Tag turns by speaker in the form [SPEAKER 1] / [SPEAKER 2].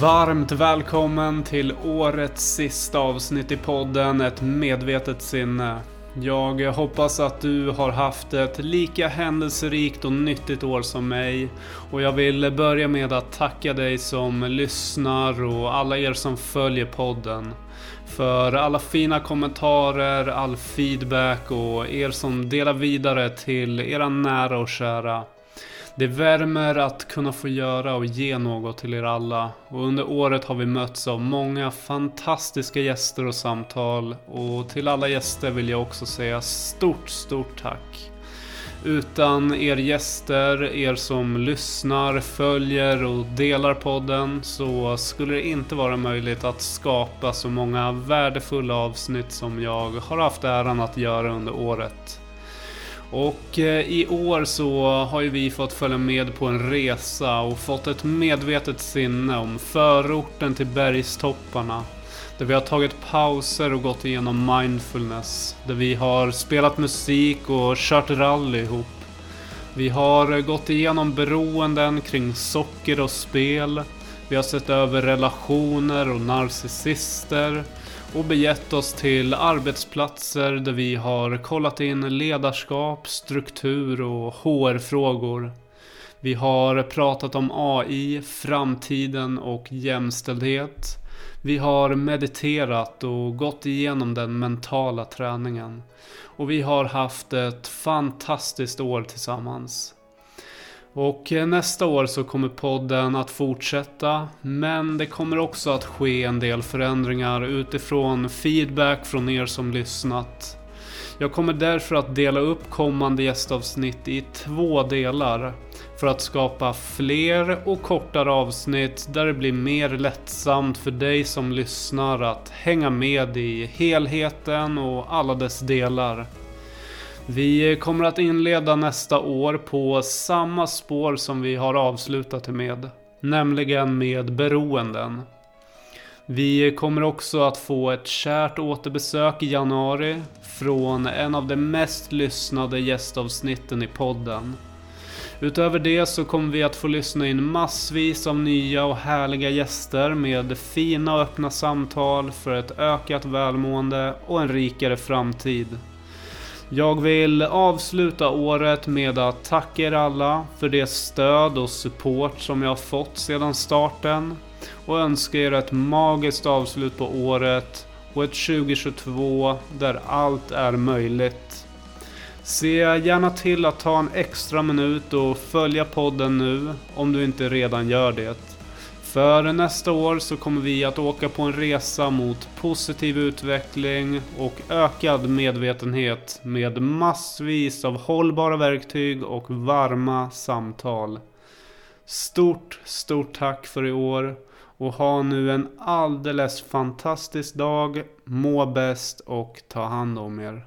[SPEAKER 1] Varmt välkommen till årets sista avsnitt i podden Ett medvetet sinne. Jag hoppas att du har haft ett lika händelserikt och nyttigt år som mig. Och jag vill börja med att tacka dig som lyssnar och alla er som följer podden. För alla fina kommentarer, all feedback och er som delar vidare till era nära och kära. Det värmer att kunna få göra och ge något till er alla. Och under året har vi mötts av många fantastiska gäster och samtal. Och till alla gäster vill jag också säga stort, stort tack. Utan er gäster, er som lyssnar, följer och delar podden så skulle det inte vara möjligt att skapa så många värdefulla avsnitt som jag har haft äran att göra under året. Och eh, i år så har ju vi fått följa med på en resa och fått ett medvetet sinne om förorten till bergstopparna. Där vi har tagit pauser och gått igenom mindfulness. Där vi har spelat musik och kört rally ihop. Vi har eh, gått igenom beroenden kring socker och spel. Vi har sett över relationer och narcissister och begett oss till arbetsplatser där vi har kollat in ledarskap, struktur och HR-frågor. Vi har pratat om AI, framtiden och jämställdhet. Vi har mediterat och gått igenom den mentala träningen. Och vi har haft ett fantastiskt år tillsammans. Och eh, nästa år så kommer podden att fortsätta. Men det kommer också att ske en del förändringar utifrån feedback från er som lyssnat. Jag kommer därför att dela upp kommande gästavsnitt i två delar. För att skapa fler och kortare avsnitt där det blir mer lättsamt för dig som lyssnar att hänga med i helheten och alla dess delar. Vi kommer att inleda nästa år på samma spår som vi har avslutat med. Nämligen med beroenden. Vi kommer också att få ett kärt återbesök i januari från en av de mest lyssnade gästavsnitten i podden. Utöver det så kommer vi att få lyssna in massvis av nya och härliga gäster med fina och öppna samtal för ett ökat välmående och en rikare framtid. Jag vill avsluta året med att tacka er alla för det stöd och support som jag har fått sedan starten. Och önska er ett magiskt avslut på året och ett 2022 där allt är möjligt. Se gärna till att ta en extra minut och följa podden nu om du inte redan gör det. För nästa år så kommer vi att åka på en resa mot positiv utveckling och ökad medvetenhet med massvis av hållbara verktyg och varma samtal. Stort, stort tack för i år och ha nu en alldeles fantastisk dag. Må bäst och ta hand om er.